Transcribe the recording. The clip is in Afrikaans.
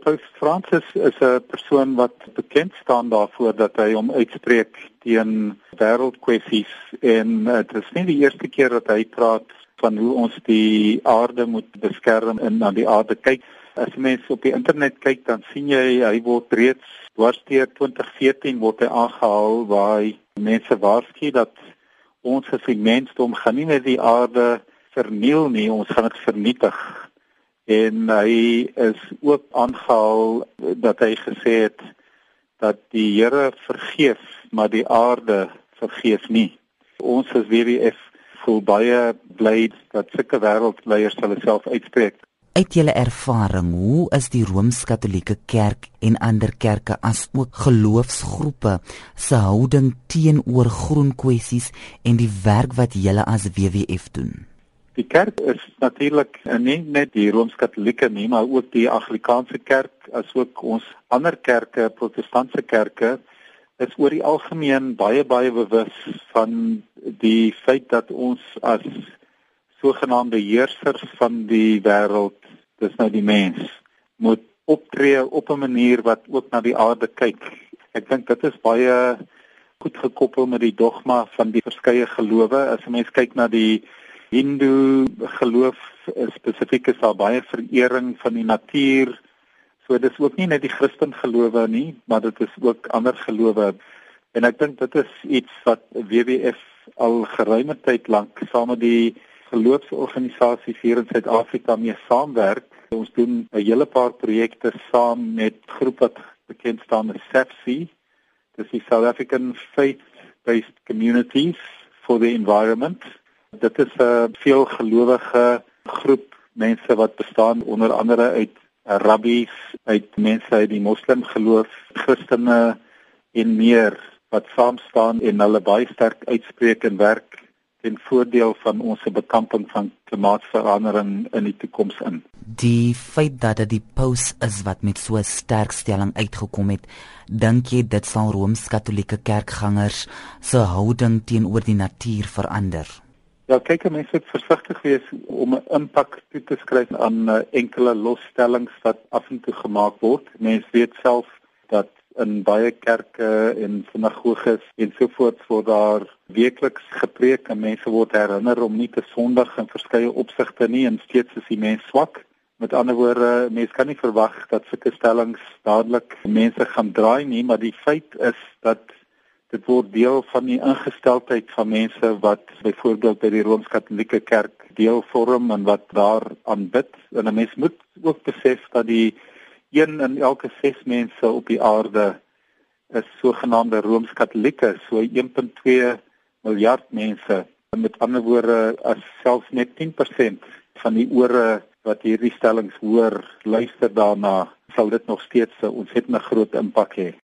Paus Fransis is 'n persoon wat bekend staan daarvoor dat hy hom uitspreek teen wêreldkwessies en dit is nie die eerste keer dat hy praat van hoe ons die aarde moet beskerm en na die aarde kyk. As mense op die internet kyk, dan sien jy hy word reeds dwarsteer 2014 word hy aangehaal waar hy mense waarsku dat ons as die mensdom gaan nie net die aarde verniel nie, ons gaan dit vernietig en hy is ook aangehaal dat hy gesê het dat die Here vergeef, maar die aarde vergeef nie. Ons as WWF voel baie bly dat sulke wêreldleiers hulle self uitspreek. Uit julle ervaring, hoe is die Rooms-Katolieke Kerk en ander kerke as ook geloofsgroepe se houding teenoor groen kwessies en die werk wat julle as WWF doen? Die kerk is natuurlik nie net die Rooms-Katolieke nie, maar ook die Anglikaanse kerk, asook ons ander kerke, protestantse kerke, is oor die algemeen baie baie bewus van die feit dat ons as sogenaamde heersers van die wêreld, dis nou die mens, moet optree op 'n manier wat ook na die aarde kyk. Ek dink dit is baie goed gekoppel met die dogma van die verskeie gelowe. As 'n mens kyk na die Hindu geloof spesifiek is daar baie verering van die natuur. So dis ook nie net die Christen gelowe nie, maar dit is ook ander gelowe. En ek dink dit is iets wat WWF al geruime tyd lank saam met die geloofsorganisasies hier in Suid-Afrika mee saamwerk. Ons doen 'n hele paar projekte saam met groep wat bekend staan as SAFC. Dis die South African Faith-Based Communities for the Environment. Dit is 'n veelgelowige groep mense wat bestaan onder andere uit rabbies, uit mense uit die moslimgeloof, Christene en meer wat saam staan en hulle baie sterk uitspreek en werk ten voordeel van ons bekamping van klimaatsverandering in die toekoms in. Die feit dat dit die paus is wat met so 'n sterk stelling uitgekom het, dink jy dit sal Rooms-Katolieke kerkgangers se houding teenoor die natuur verander? Ja, kyk, mense moet versigtig wees om 'n impak toe te skryf aan uh, enkele losstellings wat af en toe gemaak word. Mense weet self dat in baie kerke en sinagoges en so voort word daar weekliks gepreek en mense word herinner om nie te sondig in verskeie opsigte nie en steeds is die mens swak. Met ander woorde, mense kan nie verwag dat sulke stellings dadelik mense gaan draai nie, maar die feit is dat dit word deel van die ingesteldheid van mense wat byvoorbeeld by die Rooms-Katolieke Kerk deel vorm en wat daar aanbid. En 'n mens moet ook besef dat die een in elke 6 mense op die aarde is sogenaamde Rooms-Katolieke, so 1.2 miljard mense. Met ander woorde, as selfs net 10% van die ore wat hierdie stellings hoor, luister daarna, sal dit nog steeds 'n ontsettende groot impak hê.